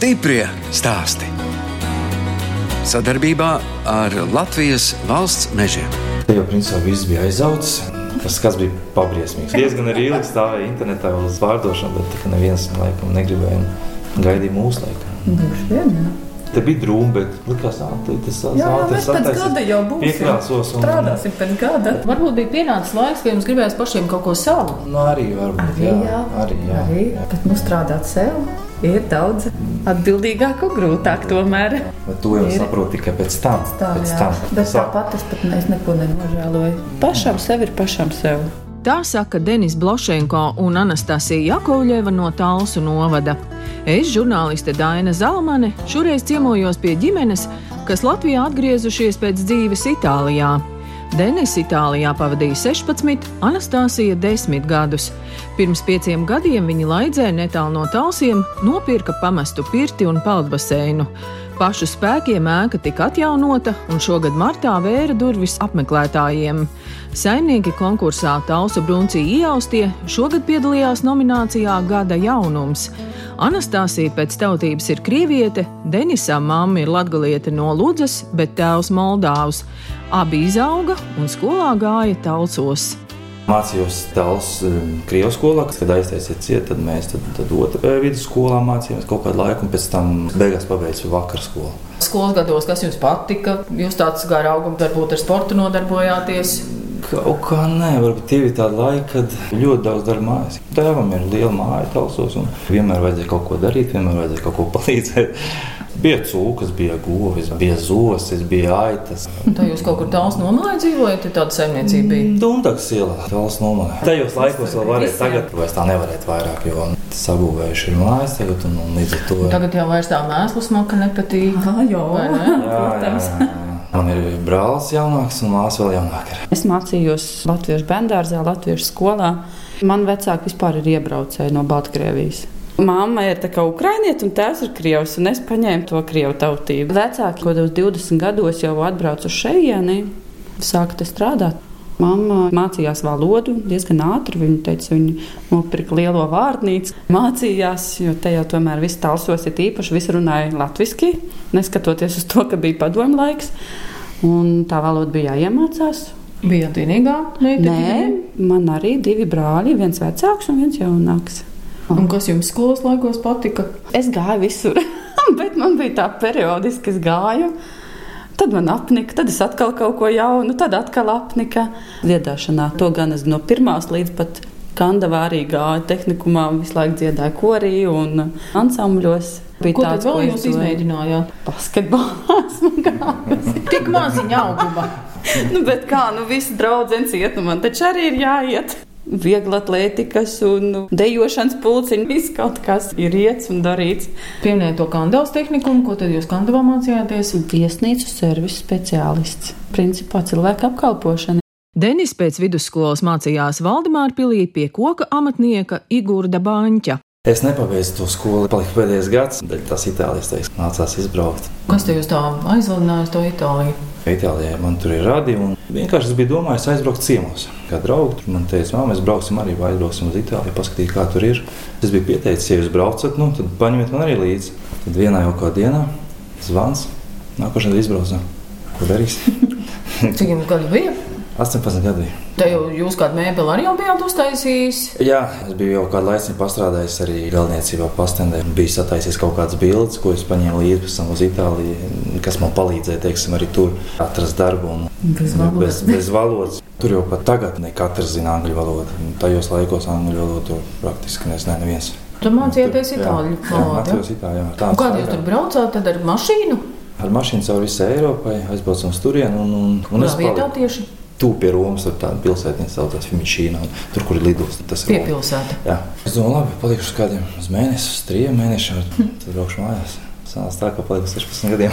Stiprie stāsti. Sadarbībā ar Latvijas valsts mežiem. Te jau principā viss bija aizaudzis. Tas skats bija pabriesmīgs. Diezgan arī ilgi stāvēja internetā uz pārdošanu, bet tā neviens laikam negribēja un gaidīja mūsu laikā. Droši vien, jā. Te bija drūmi, bet likās, ka tas Jā, jā, mēs pēc gada jau būsim. Piekrāsos un Strādāsim pēc gada. Varbūt bija pienācis laiks, ka jums gribējās pašiem kaut ko savu. Nu, arī varbūt, jā. Arī, jā. Arī, bet nu strādāt sev ir daudz atbildīgāk un grūtāk tomēr. Bet to jau Ir. saprot tikai pēc tam. Tā, pēc tam. Bet tāpat es pat es neko nenožēloju. Pašam sev ir pašam sev. Tā saka Denis Blošenko un Anastasija Jakovļeva no Talsu novada. Es, žurnāliste Daina Zalmane, šoreiz ciemojos pie ģimenes, kas Latvijā atgriezušies pēc dzīves Itālijā. Denis Itālijā pavadīja 16, Anastasija 10 gadus. Pirms pieciem gadiem viņa laidzē netālu no Talsiem nopirka pamestu pirti un peldbaseinu. Pašu spēkiem ēka tika atjaunota, un šogad martā vēra durvis apmeklētājiem. Saimnieki konkursā Tausu Bruncī ieaustie šogad piedalījās nominācijā Gada jaunums. Anastasija pēc tautības ir krieviete, Denisam mamma ir latgaliete no Ludzas, bet tēvs Moldāvs. Abi izauga un skolā gāja Talcos. Mācījos Dālas Krievijas skolā, kad aiztaisīja ciet, tad mēs tad, tad otrajā vidusskolā mācījāmies kaut kādu laiku, un pēc tam beigās pabeidzu vakar skolu. Skolas gados, kas jums patika? Jūs tāds gārā augums, varbūt ar sportu nodarbojāties. Kaut kā nē, varbūt tie bija tādi laiki, kad ļoti daudz darba mājās. Tēvam ir liela māja, talsos, un vienmēr vajadzēja kaut ko darīt, vienmēr vajadzēja kaut ko palīdzēt. Bija cūkas, bija govis, bija zosis, bija aitas. Un Tā jūs kaut kur tāls nomalē dzīvojat, ja tāda saimniecība bija. Dunkas iela, tāls nomalē. Tajos laikos vēl varēja, tagad vairs tā nevarētu vairāk, jo sabūvējuši ir mājas tagad, un, un līdz ar to. Tagad jau vairs tā mēslu smaka nepatīk. Ah, jā, Vai ne? Jā, jā, jā. Man ir brālis jaunāks un māsa vēl jaunāka. Es mācījos Latvijas bērngārzā, Latvijas skolā. Man vecāki vispār ir iebraucēji no Baltkrievijas. Māma ir ukrainiete, un tēvs ir krievs, un es paņēmu to krievu tautību. Vecāki kādos 20 gados jau atbrauca uz šejieni, sāka te strādāt. Mamma mācījās valodu diezgan ātri. Viņa teica, viņa nopirka lielo vārnīcu, mācījās, jo te jau tomēr viss talsos ir īpaši. Visi runāja latviešu, neskatoties uz to, ka bija padomju laiks. Un tā valoda bija jāiemācās. Bija vienīgā meitene. Nē, man arī divi brāļi, viens vecāks un viens jaunāks. Un kas jums skolas laikos patika? Es gāju visur, bet man bija tā periodiski, es gāju. Tad man apnika, tad es atkal kaut ko jaunu, tad atkal apnika. Dziedāšanā to gan es no pirmās līdz pat Kandavā arī gāju tehnikumā, visu laiku dziedāju korī un ansambļos. Bija Ko tāds, vēl jūs izmēģinājāt? Basketbolā esmu gājusi. Tik maziņa auguma. nu, bet kā, nu visi draudzens iet, nu man taču arī ir jāiet. Viegla atlētikas un dejošanas pulciņš, viss kaut kas ir iets un darīts. Pieminējot to kandavas tehnikumu, ko tad jūs kandavā mācījāties? Viesnīcu servisu speciālists. Principā cilvēka apkalpošana. Denis pēc vidusskolas mācījās Valdemāra pilī pie koka amatnieka Igurda Baņķa. Es nepabeidzu to skolu, palika pēdējais gads, bet tas itālijas teiks, nācās izbraukt. Kas te jūs tā aizvadināja uz to Itāliju? Itālijā man tur ir radi, vienkārši es biju domājis aizbraukt ciemos. Kā draugi tur man teica, māmiņa, mēs brauksim arī, vai aizbrauksim uz Itāliju, paskatīt, kā tur ir. Es biju pieteicis, ja jūs braucat, nu, tad paņemiet man arī līdzi. Tad vienā jau kādā dienā zvans, nākošais izbraucam. Ko darīs? Cik jums gadu bija? 18 gadi. Te jau jūs kādu mēbeli arī bijāt uztaisījis. Jā, es biju jau kādu laiku pastrādājis arī galvniecībā pastendē. Biju sataisījis kaut kādas bildes, ko es paņēmu līdzi pēc tam uz Itāliju, kas man palīdzēja, teiksim, arī tur atrast darbu. Un, Bez valodas. Bez, bez valodas. Tur jau pat tagad ne katrs zina angļu valodu. Tajos laikos angļu valodu praktiski nezināja neviens. Tur mācījāties Jā, itāļu valodu. Kādu jūs tur braucāt? Tad ar mašīnu? Ar mašīnu cauri visai Eiropai aizbraucam uz turieni. Un, un, un Kurā vietā tieši? Tūp pie Romas, tur tāda pilsēta, kas saucās Fimičīna. Tur, kur ir lidostas, tas ir Roma. Piepilsēta. Jā, es domāju, labi, palikšu uz kādiem uz mēnesi, uz trim mēnešiem, tad braukšu mājās. Sanāca tā, ka paliku uz 16 gadiem.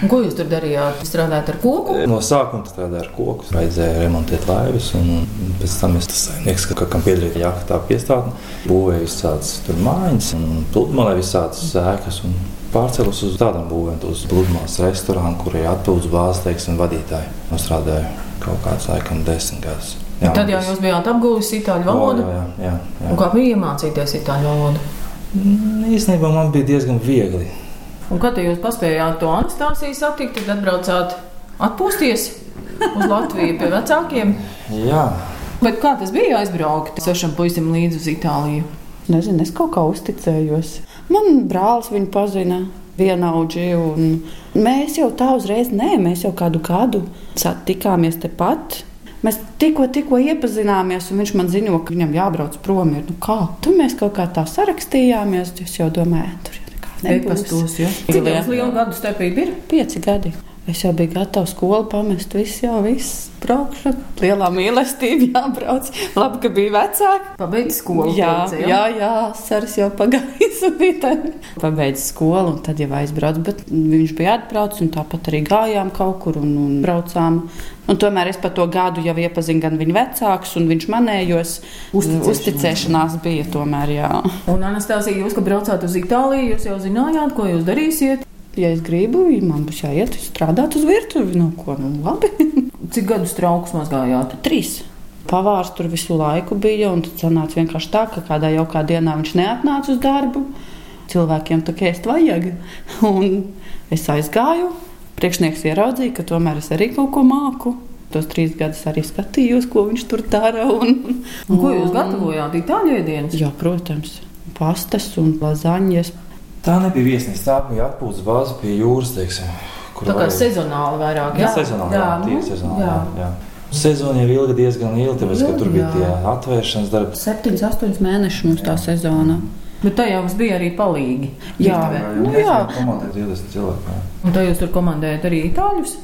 Un Ko jūs tur darījāt? Strādājāt ar koku? No sākuma strādāju ar koku, vajadzēja remontēt laivas, un un pēc tam es tas saimnieks, ka, kam piederēja jāka tā piestātne, būvēju visādas tur mājas, un pludmalē visādas sēkas, un pārcēlus uz tādām būvēm, uz pludmales restorānu, kur ir atpūtas bāzes, teiksim, vadītāji. Un strādāju kaut kāds laikam desmit gadus. Tad jau jūs bijāt apguvusi itāļu valodu. Jā, jā, jā, jā. Un kā bija iemācīties itāļu valodu? Mm, Īstenībā man bija diezgan viegli. Un kad jūs paspējāt to Anastasiju satikt, tad atbraucāt atpūsties uz Latviju pie vecākiem. Jā, Bet kā tas bija aizbraukt sešam puisim līdzi uz Itāliju? Nezinu, es kaut kā uzticējos. Man brālis viņu pazina. Vienaudži, un mēs jau tā uzreiz, nē, mēs jau kādu gadu satikāmies tepat. Mēs tikko, tikko iepazināmies, un viņš man ziņo, ka viņam jābrauc prom. Ir, nu kā? Tur mēs kaut kā tā sarakstījāmies. Es jau domāju, tur jau nekā nebūs. Epastos, ja? Cik liela gadu starpība ir? Pieci gadi. Es jau biju gatava skolu pamest, viss jau viss. Braukšu, lielā mīlestība, jābrauc. Labi, ka bija vecāki. Pabeidz skolu. Jā, teica, jā, jā, Sars jau pagājis. Pabeidz skolu, un tad jau aizbraucu. Bet viņš bija atbrauc, un tāpat arī gājām kaut kur un, un braucām. Un tomēr es par to gadu jau iepazinu gan viņa vecākus, un viņš manējos. Uzticēšanās. Uzticēšanās bija tomēr, jā. Un Anastasija, jūs, kad braucāt uz Itāliju, jūs jau zinājāt, ko jūs darīsiet. Ja es gribu, ja man būs jāiet strādāt uz virtuvi, nu ko, nu labi. Cik gadus traukus mazgājāt? Trīs. Pavārs tur visu laiku bija, un tad sanāca vienkārši tā, ka kādā jaukā dienā viņš neatnāca uz darbu. Cilvēkiem tā kā ēst vajag. Un es aizgāju, priekšnieks ieraudzīja, ka tomēr es arī kaut ko māku. Tos trīs gadus arī skatījos, ko viņš tur dara. Un, Un ko jūs gatavojāt? Itāļu ēdienas? Jā, protams, pastas un lazaņas. Tā nebija viesnīca, tā bija atpūtas bāze pie jūras, teiksim. Tā kā varēja- sezonāli vairāk. Jā, sezonāli, jā, nu, tie sezonāli, jā. jā. jā. Sezona jau ilga diezgan ilga, tāpēc, ka Nu, tur bija jā. tie atvēršanas darbi. Septiņus, astoņus mēnešus mums tā sezona. Bet tajā jums bija arī palīgi. Jā, virtuvē. nu jā. komandē 20 cilvēku. jā. Un tā jūs tur komandējat arī itāļus?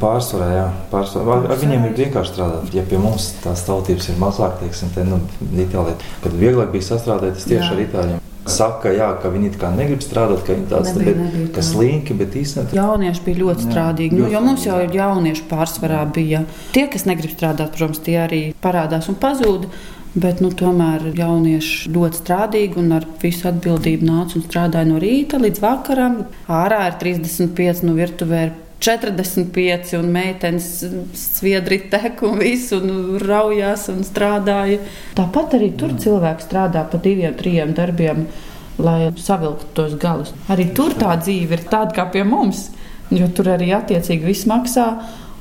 Pārsvarā, jā, pārsvarā. Ar, ar viņiem ir vienkārši strādāt. Ja pie mums tās tautības ir mazāk, teiksim, tad, nu, Itālijā, kad vieglāk bija sastrādāties tieši Jā. ar itāļiem. Saka, jā, ka viņi it kā negrib strādāt, ka viņi tāds Nebija, bet, nebija tā. ka slinki, bet īstenībā Jaunieši bija ļoti Jā, strādīgi. Nu, ļoti jo mums jau strādīgi. jaunieši pārsvarā bija. Tie, kas negrib strādāt, protams, tie arī parādās un pazūd. Bet nu, tomēr jaunieši ļoti strādīgi un ar visu atbildību nāca un strādāja no rīta līdz vakaram. Ārā ir 35, no virtuvē ir 45, un meitenes sviedri tek un visu un raujās un strādāja. Tāpat arī tur cilvēki strādā pa diviem, trim darbiem, lai savilktu tos galus. Arī tur tā dzīve ir tāda kā pie mums, jo tur arī attiecīgi viss maksā.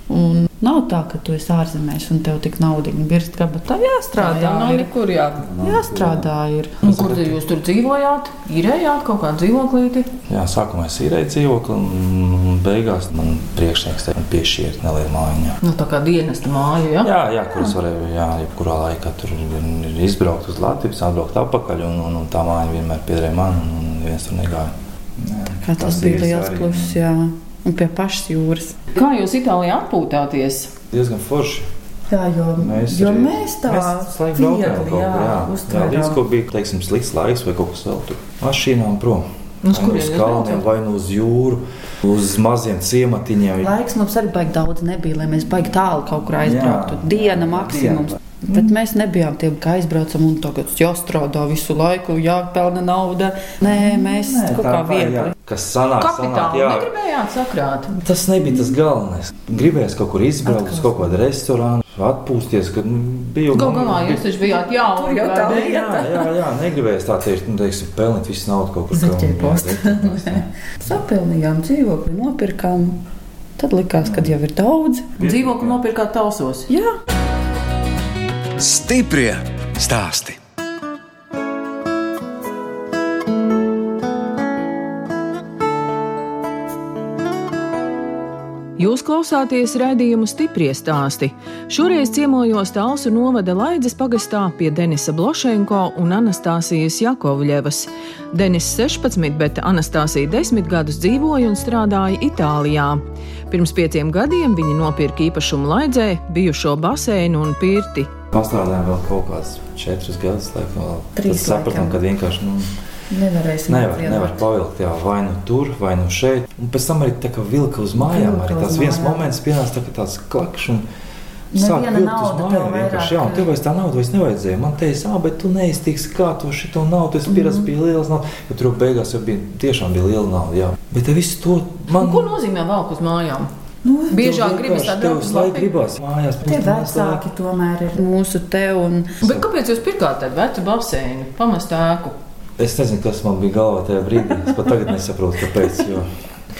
Un nav tā, ka tu esi ārzemēs un tev tik naudu birst kabatā. Jāstrādā. Jā, nav nekur jā. Jāstrādā ir. Un kur tad jūs tur dzīvojāt? Īrējāt kaut kādu dzīvoklīti? Jā, sākumā es īrēju dzīvokli, un beigās man priekšnieks te piešķīra nelielu mājiņu. Nu, tā kā dienesta māja, jā? Jā, jā kuras varēja, jā, jebkurā laikā tur ir izbraukt uz Latviju, atbraukt atpakaļ, un, un, un tā māja vienmēr piederēja man, un, un viens tur negāja. Jā, Kā tas bija liels pluss, jā. Un pie pašas jūras. Kā jūs Itālijā atpūtāties? Diezgan forši. Jā, jo mēs, jo arī- mēs tā uztvērām. ko bija teiksim, slikts laiks vai kaut kas vēl tur. Mašīnām prom. Uz nu uz jūs kalniem, braucat? vai nu uz jūru, uz maziem ciematiņiem. Laiks mums arī baigi daudz nebija, lai mēs baigi tālu kaut kur aizbrauktu. Jā, Diena maksimums. diena. Bet mēs nebijām tie, kā aizbraucam un tagad jāstrādā visu laiku, jāpelna nauda. Nē, mēs Nē, kaut kā viegli. jā, Kas sanāk, sanāk, jā. negribējāt sakrāt. Tas nebija tas galvenais. Gribējās kaut kur izbraukt uz kaut kādu restorānu, atpūsties. Kad, nu, bija Gal galā jūs taču bijāt jauni. Jau tā ne? lieta. Jā, jā, jā, negribējās tā teikt, nu, teiksim, pelnīt visu naudu kaut kur Zeķē kaut- post. jā, zeķē post, jā. Sapelnījām dzīvokli, nopirkām. Tad likās, ka jau ir daudz. Dzīvokli nopirkāt tausos. Jā, Stiprie stāsti. Jūs klausāties raidījumu stipri stāstī. Šoreiz ciemojos Talsu novada Laidzes pagastā pie Denisa Blošenko un Anastasijas Jakovļevas. Denis 16, bet Anastasija 10 gadus dzīvoja un strādāja Itālijā. Pirms pieciem gadiem viņi nopirka īpašumu Laidzē, bijušo baseinu un pirti. Pastrādājām vēl kaut kādus četrus gadus. Laikam, Tad sapratām, ka vienkārši nu, Nevarēsim nevar, apvienot. nevar pavilkt jā, vai nu tur, vai nu šeit. Un pēc tam arī tā kā vilka uz mājām. Vilka Arī tas viens moments pienāca tā, kā tāds klakšs. un Neviena sāk vilkt uz nauda tev mājām vairāk, vienkārši, Jā, un tev vairs tā nauda vairs nevajadzēja. Man teica, ah, bet tu neiztiks, kā to šito naudu. Es pieradzu, bija liels nauda. Jo tur beigās jau bija tiešām bija liela nauda. Jā. Bet te visu to man. Ko nozīmē valku uz mājām? Nu, Biežāk gribas tādu mājās. Tie vecāki tomēr ir. mūsu te un Bet kāpēc jūs pirkāt tādu vecu baseinu, pamestu ēku? Es nezinu, kas man bija galvā tajā brīdī. Es pat tagad nesaprotu, kāpēc. Jo...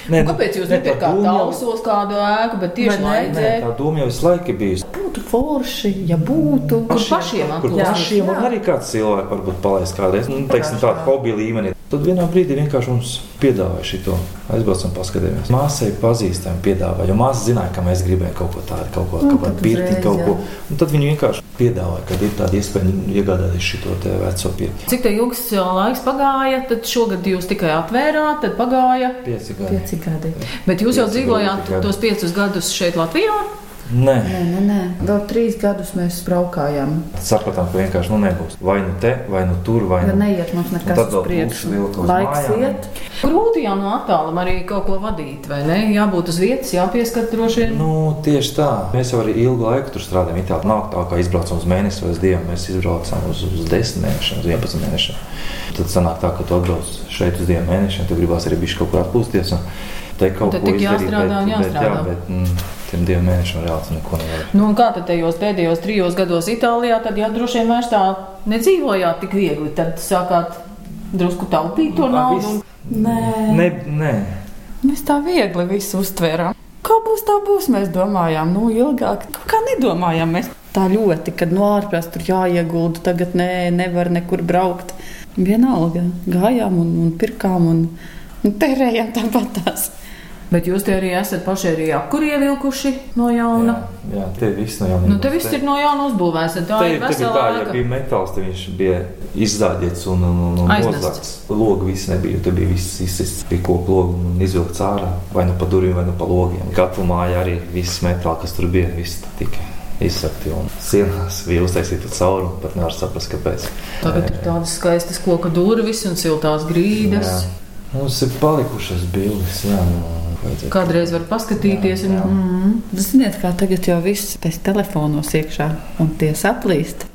Nē, nu, Kāpēc jūs ne, nepirkāt tālsos kādu ēku, bet tieši vajadzēja? tā doma jau visu laiku bijusi. Būtu forši, ja būtu. Kur pašiem Kur atklāt? pašiem un arī kāds cilvēks varbūt palaist kādreiz, nu, teiksim, tādu hobiju līmenī. Tad vienā brīdī vienkārši mums piedāvāja šo aizbraucam, paskatījāmies. Māsai pazīstami piedāvāja, jo māsa zināja, ka mēs gribējām kaut ko tādu, kaut ko Nu, tādu, tad pirti, uzreiz, kaut ko. Un tad viņi vienkārši piedāvāja, ka ir tāda iespēja iegādāties šo te veco pirti. Cik te ilgs laiks pagāja, tad šogad jūs tikai atvērāt, tad pagāja. Pieci gadi. Pieci gadi. Bet jūs jau Pieci dzīvojāt gadi. tos piecus gadus šeit Latvijā? Nē, Nē, nē, nē. Vēl trīs gadus mēs braukājām. sapratām, ka vienkārši nu, nebūs. Vai nu te, vai nu tur, vai nu neiet mums nekas uz priekšu. Laiks mājām. iet. Grūti jau no attāluma arī kaut ko vadīt, vai ne? Jābūt uz vietas, jāpieskat droši vien. Nu, tieši tā. Mēs jau arī ilgu laiku tur strādājam. Itālijā nav tā, ka izbraucam uz mēnesi vai uz diviem. Mēs izbraucam uz, uz 10 mēnešiem, uz 11 mēnešiem. Tad sanāk tā, ka tu atbrauc šeit uz diviem mēnešiem, tu gribās arī bišķi kaut kur atpūsties. Un te kaut ko izdarīt, jāstrādā bet, bet, jā, jāstrādā. bet mm, tiem diviem mēnešiem reāli neko nevar. Nu, kā tad tajos pēdējos trijos gados Itālijā, tad jau droši vien vairs tā nedzīvojāt tik viegli. Tad sākāt drusku taupīt to naudu. un- Nē, Ne, nē. mēs tā viegli visu uztvērām. Kā būs, tā būs. Mēs domājām, nu, ilgāk. Kā nedomājām mēs tā ļoti, kad no ārpus tur jāiegulda. Tagad nē, nevar nekur braukt. Vienalga gājām un, un pirkām un, un tērējām tāpatās. Bet jūs te arī esat paši arī apkuri ievilkuši no jauna. Jā, jā, te viss no jauna. Nu, te viss ir no jauna uzbūvēts. Tā Tā ir tā, vesela tā, ja ēka. bija metāls, tad viņš bija izzāģēts un, un, un, un nozagts. Logi viss nebija, tur bija viss izsists, bija koku logi un izvilkts ārā, vai nu pa durvīm, vai nu pa logiem. Katru māju arī viss metāls, kas tur bija, viss tika izsakti un sienās bija uztaisīta caurumu, pat nevar saprast, kāpēc. Tagad ir tādas skaistas koka durvis un siltās grīdas. Jā. Mums ir palikušas bildes, jā, vajadzētu. Kādreiz var paskatīties. Jā, jā. Un, mm, Ziniet, kā tagad jau viss pēc telefonos iekšā un tie saplīst.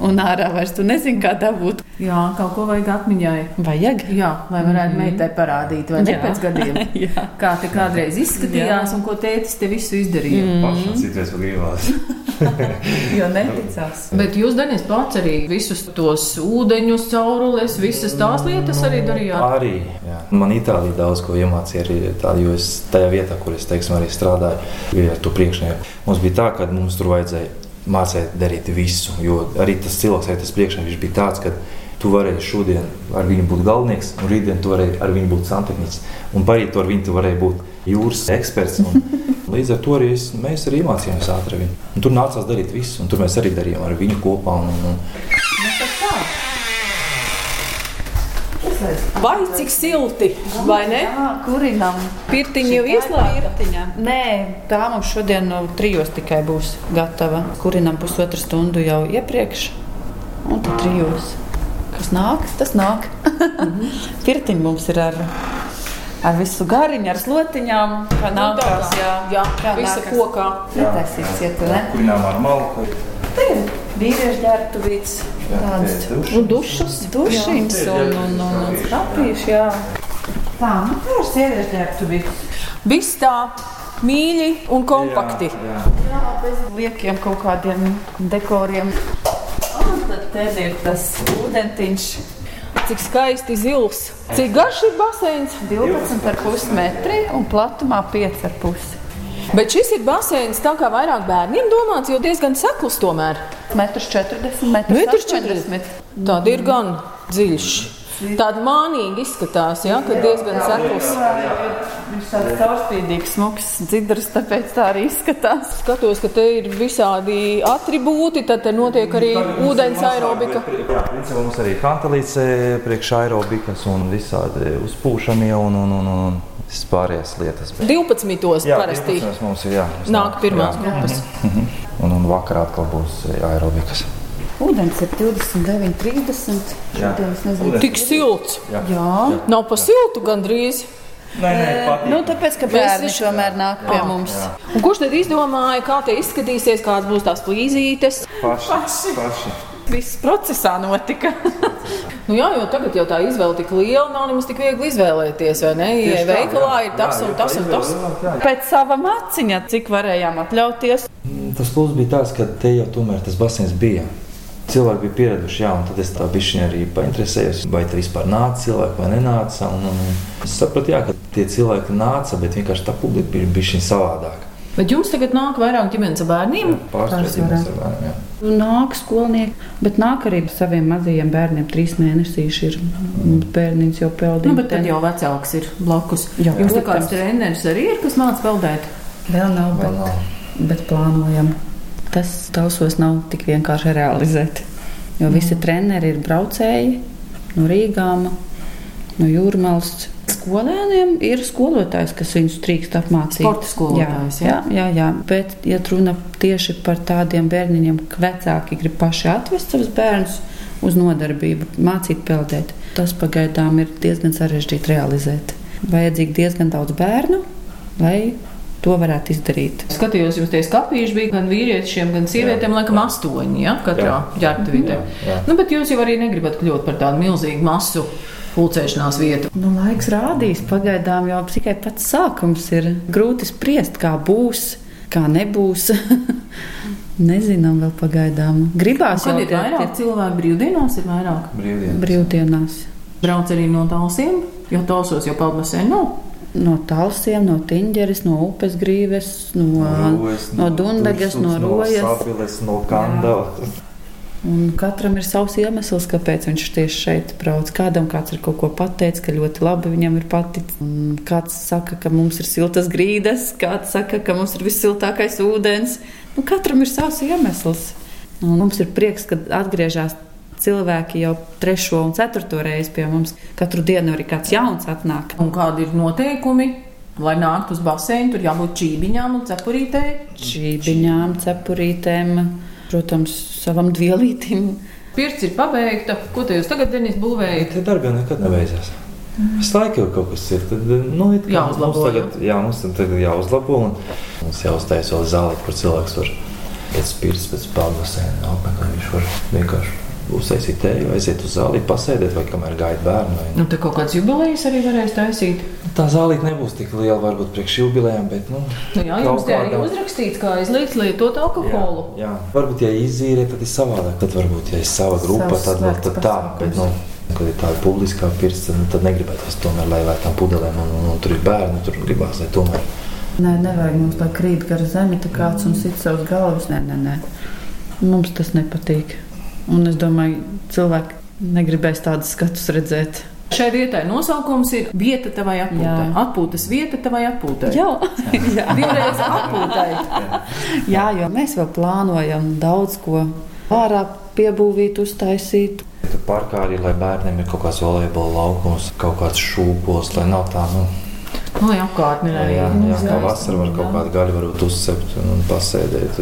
Un ārā vairs tu nezini, kā dabūt. jā, kaut ko vajag atmiņai. Vajag. Jā, lai varētu mm. meitai parādīt, vai ne Jā. pēc gadiem. Jā. Kā te kādreiz izskatījās Jā. un ko tētis te visu izdarīja. Mm. Pašam citreiz vēl gribās. Jo neticās. Bet jūs, Denis, pats arī visus tos ūdeņus, caurules, visas tās lietas arī darījāt. Arī. Jā. Man Itālijā daudz ko iemācīja arī tā, jo es tajā vietā, kur es teiksim, arī strādāju, bija ar to priekšnieku. Mums bija tā, ka mums tur vajadzēja mācīt darīt visu, jo arī tas cilvēks, arī tas priekšnieks, viņš bija tāds, ka tu varēji šodien ar viņu būt galvenais, un rītdien tu varēji ar viņu būt santehnicis, un parīt to ar viņu tu varēji būt jūras eksperts. Un, Līdz ar to arī es, mēs arī mācījāmies ātri viņu. Un tur nācās darīt visu, un tur mēs arī darījām ar viņu kopā. Un, un, un, Vai cik silti, vai ne? Jā, kurinam. Pirtiņa jau ieslēgta. Nē, tā mums šodien no trijos tikai būs gatava. Kurinam pusotru stundu jau iepriekš, un tad trijos. Kas nāk, tas nāk. Pirtiņa mums ir ar, ar visu gariņu, ar slotiņām. Kā nākās, jā, jā kā visa kokā. Netaisīts, ciet, ne? Kurinām ar malku. Vīriešu ģērbtuvītes, tādas Un dušas. dušiņas un, un, un, un skapīši, jā. Tā, nu tā ir sieviešu ģērbtuvītes. Viss tā mīļi un kompakti. Jā, Jā, bez liekiem kaut kādiem dekoriem. Un tad te ir tas ūdentiņš. Cik skaisti zils. Cik garš ir baseins. 12,5 metri un platumā 5,5 Bet šis ir baseins tā kā vairāk bērniem domāts, jo diezgan seklus tomēr. Metrs 40, metrs Metrs 80. Tāda ir gan dziļš. Tāda mānīga izskatās, ja, ka diezgan seklus. Viņš tāds caurspīdīgs, smuks dzidrs, tāpēc tā arī izskatās. Skatos, ka te ir visādi atribūti, tad te notiek arī ūdens aerobika. Jā, principā mums arī ir kantelīce priekš aerobikas un visādi uzpūšamie un, un, un, un visas pārējās lietas. 12. Jā, parasti 15 mums ir jā. mums nāk pirmās jā. grupas. Un, un vakarā atkal būs aerobikas. Ūdens ir 29, 30. Jā. Šodien es nezinu. Tik silts. Jā. Jā. Nav pa siltu gandrīz. Nē, nē, patīk. Nu, tāpēc, ka bērni visi- tomēr nāk pie Jā. mums. Un kurš tad izdomāja, kā te izskatīsies, kādas būs tās plīzītes? paši. paši. Viss procesā notika. Nu jā, jo tagad jau tā izvēle tik liela, nav nemaz tik viegli izvēlēties, vai ne? Tā, veikalā jā. ir tas Jā, un tas un tas. jā. Pēc sava maciņa, cik varējām atļauties. Tas plus bija tāds, ka te jau tomēr tas basins bija. Cilvēki bija pieraduši, jā, un tad es tā bišķiņā arī painteresējos, vai te vispār nāca cilvēki vai nenāca. Un, un es sapratu, jā, ka tie cilvēki nāca, bet vienkārši tā publika bija bišķiņa savādāka. Bet jums tagad nāk vairāk ģimenes ar bērniem? Pārspēt ģimenes ar bērniem, jā. Nāk skolnieki, bet nāk arī ar saviem mazajiem bērniem. Trīs mēnešīši ir bērniņš jau peldījis. Nu, bet tad jau vecāks ir blakus. Jā, Jums tā kāds treneris arī ir, kas māca peldēt? Vēl nav, Vēl bet, nav. bet plānojam. Tas tausos nav tik vienkārši realizēt. Jo visi treneri ir braucēji no Rīgām, no Jūrmālas. Skolēniem ir skolotājs, kas viņus drīkst apmācīt. Sporta skolotājs, jā, jā, jā, jā. Bet, ja runa tieši par tādiem bērniņiem, ka vecāki grib paši atvest savus bērnus uz nodarbību, mācīt peldēt, tas pagaidām ir diezgan sarežģīti realizēt. Vajadzīgi diezgan daudz bērnu, lai to varētu izdarīt. Skatījos, jums tie skāpīši bija gan vīriešiem, gan sievietēm, laikam, astoņi, ja, katrā ģērbtuvītē. Nu, bet jūs jau arī negribat kļūt par tādu milzīgu masu pulcēšanās vietu. Nu, laiks rādīs, pagaidām jau tikai pats sākums ir grūti spriest, kā būs, kā nebūs. Nezinām, vēl pagaidām. Gribās Kad jau ir vairāk cilvēku brīvdienās, ir vairāk. Brīvdienas. brīvdienās. Brauc arī no tālsiem, jo tālsos jau peldbasēna nav. No talsiem, no tīņģeres, no upes grīves, no, Rojas, no dundagas, no rojas. No sabiles, no kandava. Un katram ir savs iemesls, kāpēc viņš tieši šeit brauc. Kādam kāds ir kaut ko pateicis, ka ļoti labi viņam ir paticis. Kāds saka, ka mums ir siltas grīdas, kāds saka, ka mums ir vissiltākais ūdens. Nu, katram ir savs iemesls. Un mums ir prieks, ka atgriežas cilvēki jau trešo un ceturto reizi pie mums. Katru dienu arī kāds jauns atnāk. Un kādi ir noteikumi? Lai nāktu uz basēnu, tur jābūt čībiņām un cepurītei. Šībiņām, cepurītēm, protams, savam dvielītim. Pirts ir pabeigta. Ko te jūs tagad, Denis, būvējat? Darbi jau nekad nebeidzās. Visu laiku jau kaut kas ir. Tad, nu, kā Jāuzlabo, Mums tagad, jā, mums tagad jāuzlabo. un Mums jāuztais vēl zāle, kur cilvēks var pēc pirts, pēc pārbasēna apmeklēt. Viņš var vienkārši uztaisīt tēju, aiziet uz zāli, pasēdēt vai kamēr gaida bērnu. Vai... Nu, te kaut kāds jubilejas arī varēs taisīt. Tā zālīte nebūs tik liela, varbūt priekš jubilejām, bet nu, Nu, jā, jums te arī uzrakstīts, kā aizliegts lietot alkoholu. Jā, jā. Varbūt, ja izīrē, tad ir savādāk. Tad, varbūt, ja ir sava grupa, Savs tad, vēl slēgts tad tā. Bet, nu, kad ir tāda publiskā pirts, tad, nu, tad negribētu es tomēr, lai vēl tām pudelēm un, un, un tur ir bērni, tur gribās, lai tomēr. Nē, nevajag mums tā krīt gar zemi, tā kāds un sit savus galvas. Nē, nē, nē. Mums tas nepatīk. Un es domāju, cilvēki negribēs tādus skatus redzēt. Šai vietai nosaukums ir vieta tavai atpūtai. Jā. Atpūtas vieta tavai atpūtai. Jā, jā. Divreiz atpūtai. jā, jo mēs vēl plānojam daudz ko ārā piebūvīt, uztaisīt. Tur parkā arī, lai bērniem ir kaut kāds volejbola laukums, kaut kāds šūpols, lai nav tā, nu, Nu, jā, apkārtnē jā, arī. jā, jā, kā skaisti. vasarā var kaut kādu gaļu varbūt uzsept un, un pasēdēt.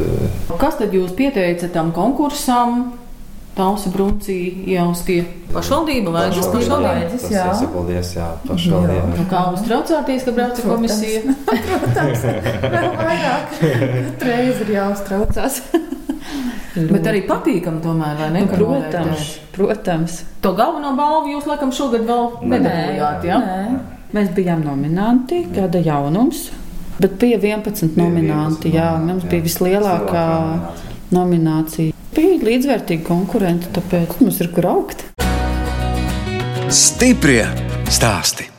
Kas tad jūs pieteicat tam konkursam? Tausa Bruncī ieaustie pašvaldība, lai tas pašvaldība. Laidzis, Tas jā. jāsapaldies, jā, pašvaldībai. Nu, kā uztraucāties, ka brauca komisija? Vēl vairāk reizes ir jāuztraucās. Bet arī patīkam tomēr, vai ne? ka Protams, protams. To galveno balvu jūs laikam šogad vēl nedabūjāt, jā? Nē. Mēs bijām nominanti, gada jaunums. Bet bija 11 Bija nominanti. 11 Jā, nominanti, mums jā. bija vislielākā Vislielākā nominācija. Bija līdzvērtīgi konkurenti, tāpēc mums ir kur augt. Stiprie stāsti.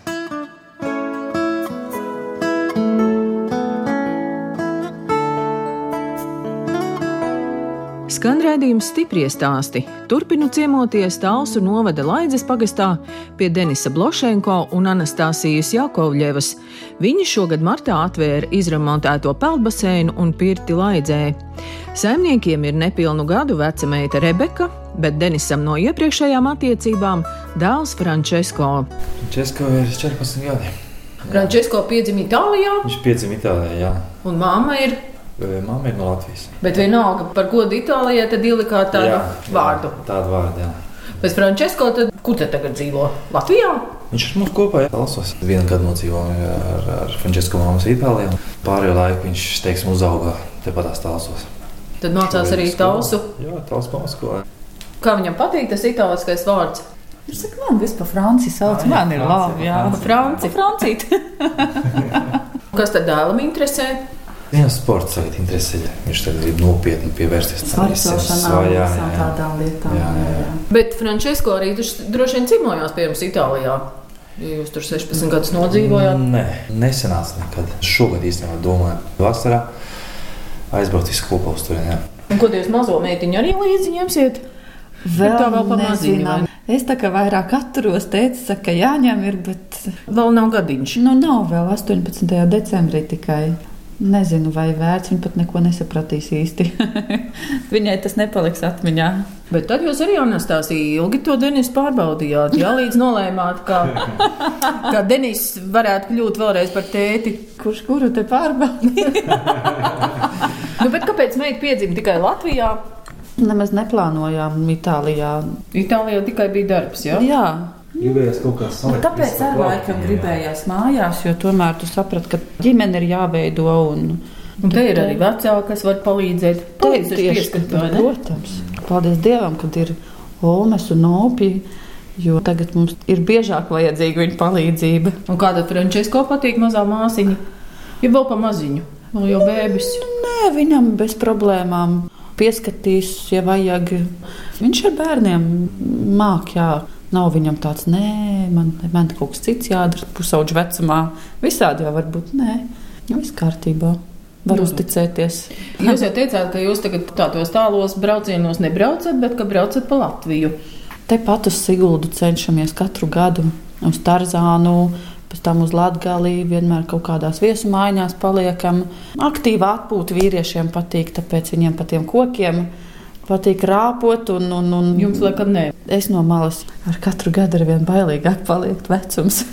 Skan redzējums stipri stāsti. Turpinu ciemoties Talsu novada Laidzes pagastā pie Denisa Blošenko un Anastasijas Jakovļevas. Viņi šogad martā atvēra izremontēto peldbaseinu un pirti Laidzē. Saimniekiem ir nepilnu gadu veca meita Rebeka, bet Denisam no iepriekšējām attiecībām dēls Frančesko. Česko ir 14 gadi. Frančesko piedzima Itālijā, Viņš piedzima Itālijā, jā. un māma ir. Māma ir no Latvijas. Bet vienalga, par godu Itālijai, tad ielikāt tādu Jā, vārdu. Jā, tādu vārdu, jā. Pēc Frančesko, tad kur te tagad dzīvo? Latvijā? Viņš ir mums kopā Latvijas. Vienu gadu nodzīvoja ar, ar Frančisko māmu Itālijā. Pārējo laiku viņš, teiksim, uzauga tepat tālsos. Tad mācās arī tausu. Jā, tausu pamatskolā. Kā viņam patīk tas itāliskais vārds? Viņš saka, man vispār Francija sauc, Jā, man ir labi. Jā. Francija. Francija. Kas tad dēlam interesē? Viņa sports tagad interesē. Viņš tagad grib nopietni pievērsties jā, jā. tādām lietām. Jā, jā, jā. Bet Frančisko arī droši vien cimojās pie jums Itālijā. Ja jūs tur 16 gadus nodzīvojāt. Nē, nesenāts nekad. Šogad īstenībā domāju, vasarā aizbraukt visu kopā uz turieni. jā. Un ko jūs mazo meitiņu arī līdzi ņemsiet? Vēl tā vēl pa maziņu, nezinām. Es tā kā vairāk atturos, teicu, ka jāņem ir, bet Vēl nav gadiņš. nu, nav vēl 18. decembrī tikai. Nezinu, vai vērts viņa pat neko nesapratīs īsti. Viņai tas nepaliks atmiņā. Bet tad jūs arī Anastasija ilgi to Denisu pārbaudījāt. Jā, līdz nolēmāt, ka, ka Denis varētu kļūt vēlreiz par tēti. Kurš kuru te pārbaudīja? Nu, kāpēc meita piedzima tikai Latvijā? Nemaz neplānojām Itālijā. Itālijā tikai bija darbs. Jā? Jā, Gribējās kaut kā salikt. tāpēc ar laikam jā. gribējās mājās, jo tomēr tu saprati, ka ģimene ir jāveido. Un, Un te ir arī vecāki, kas var palīdzēt. Pieskatīt, vai ne? protams. Paldies Dievam, kad ir Olmes un Opi, jo tagad mums ir biežāk vajadzīga viņa palīdzība. Un kāda Frančisko patīk mazā māsiņa? Ja vēl pa maziņu, vēl jau bēbis. Nē, viņam bez problēmām pieskatīs, ja vajag. Viņš ar bērniem māk, jā. Nav viņam tāds, nē, man, man kaut kas cits jādara pusauģa vecumā. Visādi jau var būt, nē, viss kārtībā. Var Nu. uzticēties. Jūs jau teicāt, ka jūs tagad tādos tālos braucienos nebraucat, bet ka braucat pa Latviju. Tepat uz Siguldu cenšamies katru gadu uz Tarzānu, pēc tam uz Latviju. Vienmēr kaut kādās viesumaiņās paliekam. Aktīva atpūta vīriešiem patīk, tāpēc viņiem pa tiem kokiem patīk rāpot. Un, un, un Jums laikam nē. Es no malas ar katru gadu ar vien bailīgāk paliek vecums.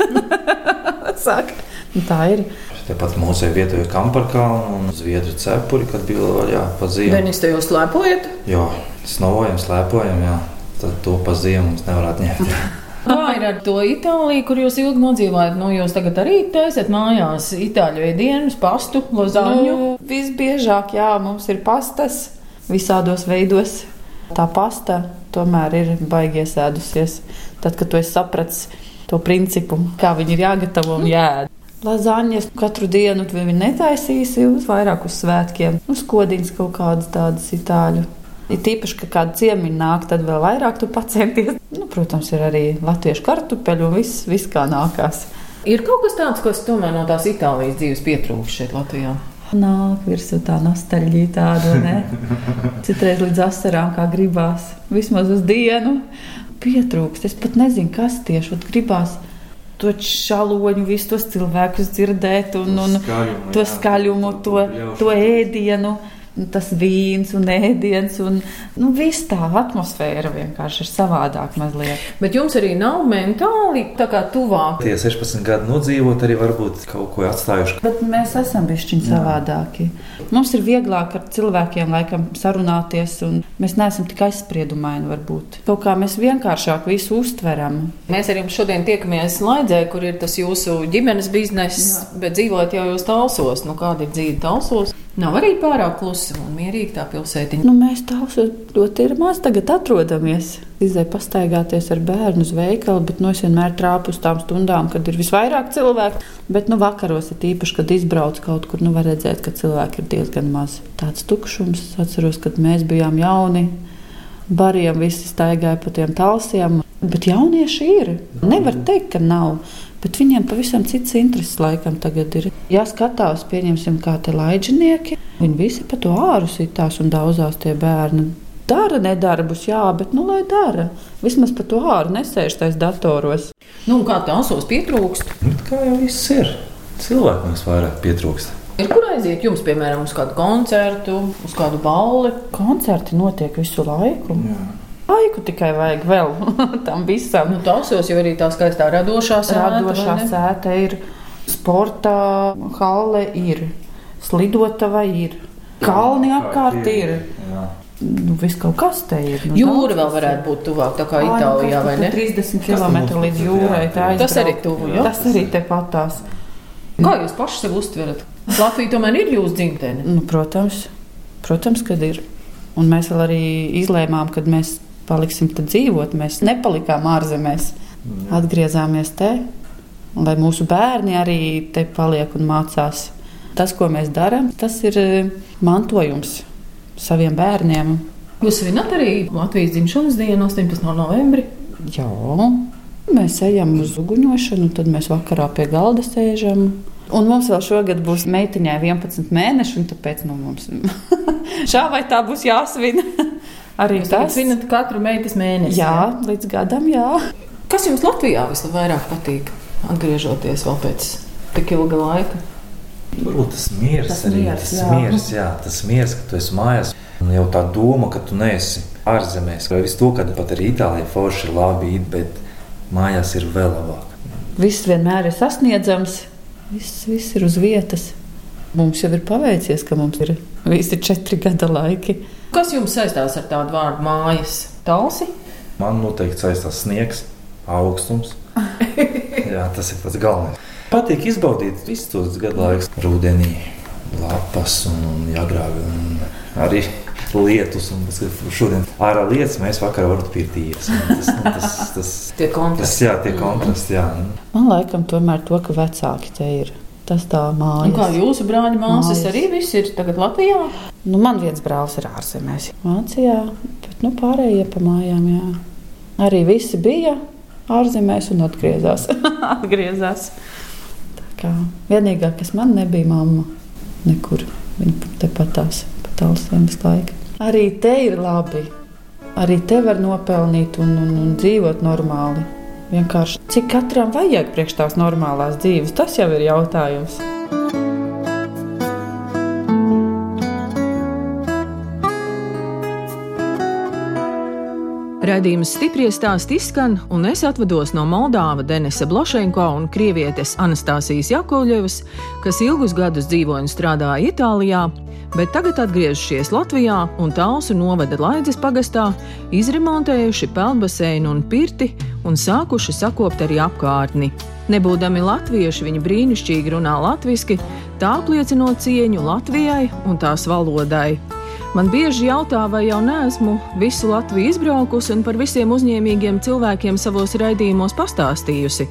Saka, nu tā ir. Tāpat mūsu vietoja kamparkalnu un zviedru cepuri, kad bija vēl jā, pa ziemu. Denis, te jūs slēpojat? Jā, snovojam, slēpojam, jā. Tad to pa ziemu mums nevarētu ņemt. Kā ir ar to Itāliju, kur jūs ilgi nodzīvojat? Nu, jūs tagad arī taisat mājās itāļu ēdienus, pastu, lozāņu. Nu, visbiežāk, jā, mums ir pastas visādos veidos. Tā pasta tomēr ir baigi iesēdusies. Tad, kad tu esi sapratis to principu, kā viņi ir jāgatavo un jāēd. Lazaņas katru dienu viņi netaisīsi uz vairāk uz svētkiem. Uz kodiņas kaut kādas tādas itāļu. Ir tīpaši, ka kāda ciemiņa nāk, tad vēl vairāk tu pacienties. Nu, protams, ir arī latviešu kartupeļu un viss, viss kā nākās. Ir kaut kas tāds, kas tomēr no tās Itālijas dzīves pietrūkst šeit Latvijā. Nāk virsū tā nostalģija tāda, ne? Citreiz līdz asarām, kā gribās. Vismaz uz dienu pietrūkst. Es pat nezinu, kas tieši ot gribās. To šāloņu, visus tos cilvēkus dzirdēt, un, un to skaļumu, to, to ēdienu, un tas vīns un ēdiens. Un, nu, viss tā atmosfēra vienkārši ir savādāk mazliet. Bet jums arī nav mentāli tā kā tuvāk. Tie 16 gadi nodzīvot, arī varbūt kaut ko atstājuši. Bet mēs esam bijuši savādāki. Mums ir vieglāk ar cilvēkiem laikam sarunāties, un mēs neesam tik aizspriedumaini varbūt. Kaut kā mēs vienkāršāk visu uztveram. Mēs ar jums šodien tiekamies Laidzē, kur ir tas jūsu ģimenes bizness, bet dzīvojat jau jūs talsos. Nu, kāda ir dzīve talsos? Nav arī pārāk klusa un mierīga tā pilsētiņa. Nu, mēs tādu ļoti maz tagad atrodamies. Izdeja pastaigāties ar bērnu uz veikalu, bet nu, es vienmēr trāpu uz tām stundām, kad ir visvairāk cilvēku. Bet nu, vakaros ir īpaši, kad izbrauc kaut kur, nu var redzēt, ka cilvēki ir diezgan maz. Tāds tukšums, atceros, kad mēs bijām jauni. Bariem visi staigāja pa tiem talsiem, bet jaunieši ir. Nevar teikt, ka nav. Bet viņiem pavisam cits intereses laikam tagad ir. Ja skatās, pieņemsim, kā te laidžinieki, viņi visi pa to āru sitās un daudzās tie bērni. Dara nedarbus, jā, bet nu lai dara. Vismaz pa to āru nesēž tais datoros. Nu, kā talsos pietrūkst? Nu, kā jau viss ir. Cilvēku mums vairāk pietrūkst. Ir kur aiziet jums, piemēram, uz kādu koncertu, uz kādu balli? Koncerti notiek visu laiku. Laiku tikai vajag vēl tam visam. Nu, talsos jau arī tā skaistā radošā sēta. Radošā vai sēta ir, sporta hale ir, slidotava ir, kalni apkārt ir. Jā. Nu, viss kaut kas te ir. Nu, Jūra vēl varētu būt tuvāk, tā kā Ai, nu, Itālijā, vai ne? 30 Kas km līdz jūrai. jā, tā Tas arī tuvu, jā? Tas arī tepatās. Kā jūs paši sev uztverat? Latvija tomēr ir jūsu dzimtene. Nu, protams, protams, kad ir. Un mēs vēl arī izlēmām, kad mēs paliksim te dzīvot. Mēs nepalikām ārzemēs. Atgriezāmies te, lai mūsu bērni arī te paliek un mācās. Tas, ko mēs darām, tas ir eh, mantojums saviem bērniem. Jūs svinat arī Latvijas dzimšanas dienu, 18. novembrī? Jā, mēs ejam uz uguņošanu, tad mēs vakarā pie galda sēžam. Un mums vēl šogad būs meitiņai 11 mēneši, un tāpēc nu, mums šā vai tā būs jāsvin. Arī Jūs tas svinat katru meitas mēnesi. Jā, jā, līdz gadam, jā. Kas jums Latvijā visvairāk patīk, atgriežoties vēl pēc tik ilga laika? Varbūt tas miers, tas arī miers, tas jā. miers, jā, tas miers, ka tu esi mājās. Un jau tā doma, ka tu neesi ārzemēs, vai visu to, ka pat arī Itālijā forši ir labi, bet mājās ir vēl labāk. Viss vienmēr ir sasniedzams, viss, viss ir uz vietas. Mums jau ir paveicies, ka mums ir visi četri gada laiki. Kas jums saistās ar tādu vārdu mājas? Talsi? Man noteikti saistās sniegs, augstums. Jā, tas ir pats galvenais. Patīk izbaudīt visus tos gadu laikus, rudenī, lapas un. Un arī lietus, un šodien ārā lietas mēs vakarā varam pirtīties. Tas, nu, tas, tas, tie kontrasti. Tas, jā, tie kontrasti, jā. Man laikam tomēr to, ka vecāki te ir. Tas tā mājas. Un kā jūsu brāļa māsas mājas. arī viss ir tagad Latvijā? Nu, man viens brālis ir ārzemēs, Vācijā, bet nu, pārējie pa mājām, jā. Arī visi bija ārzemēs un atgriezās. atgriezās. Tā kā vienīgā, kas man nebija mamma, nekur. Viņa tepat tās tāls dienas laika. Arī te ir labi. Arī te var nopelnīt un, un, un dzīvot normāli. Vienkārši cik katram vajag priekš tās normālās dzīves, tas jau ir jautājums. Radījums stipri stāst izskan, un es atvados no Moldāva Denisa Blošenko un krievietes Anastasijas Jakovļevas, kas ilgus gadus dzīvoja un strādāja Itālijā, bet tagad atgriežušies Latvijā un Talsu novada Laidzes pagastā, izremontējuši peldbaseinu un pirti un sākuši sakopt arī apkārtni. Nebūdami latvieši, viņi brīnišķīgi runā latviešu, tā apliecinot cieņu Latvijai un tās valodai. Man bieži jautā, vai jau neesmu visu Latviju izbraukusi un par visiem uzņēmīgiem cilvēkiem savos raidījumos pastāstījusi.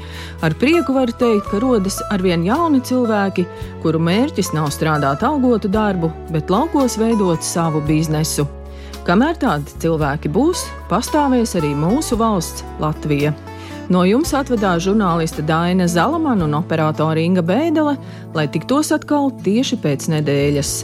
Ar prieku varu teikt, ka rodas arvien jauni cilvēki, kuru mērķis nav strādāt algotu darbu, bet laukos veidot savu biznesu. Kamēr tādi cilvēki būs, pastāvēs arī mūsu valsts Latvija. No jums atvedās žurnāliste Daina Zalamana un operātore Inga Bēdelē, lai tiktos atkal tieši pēc nedēļas.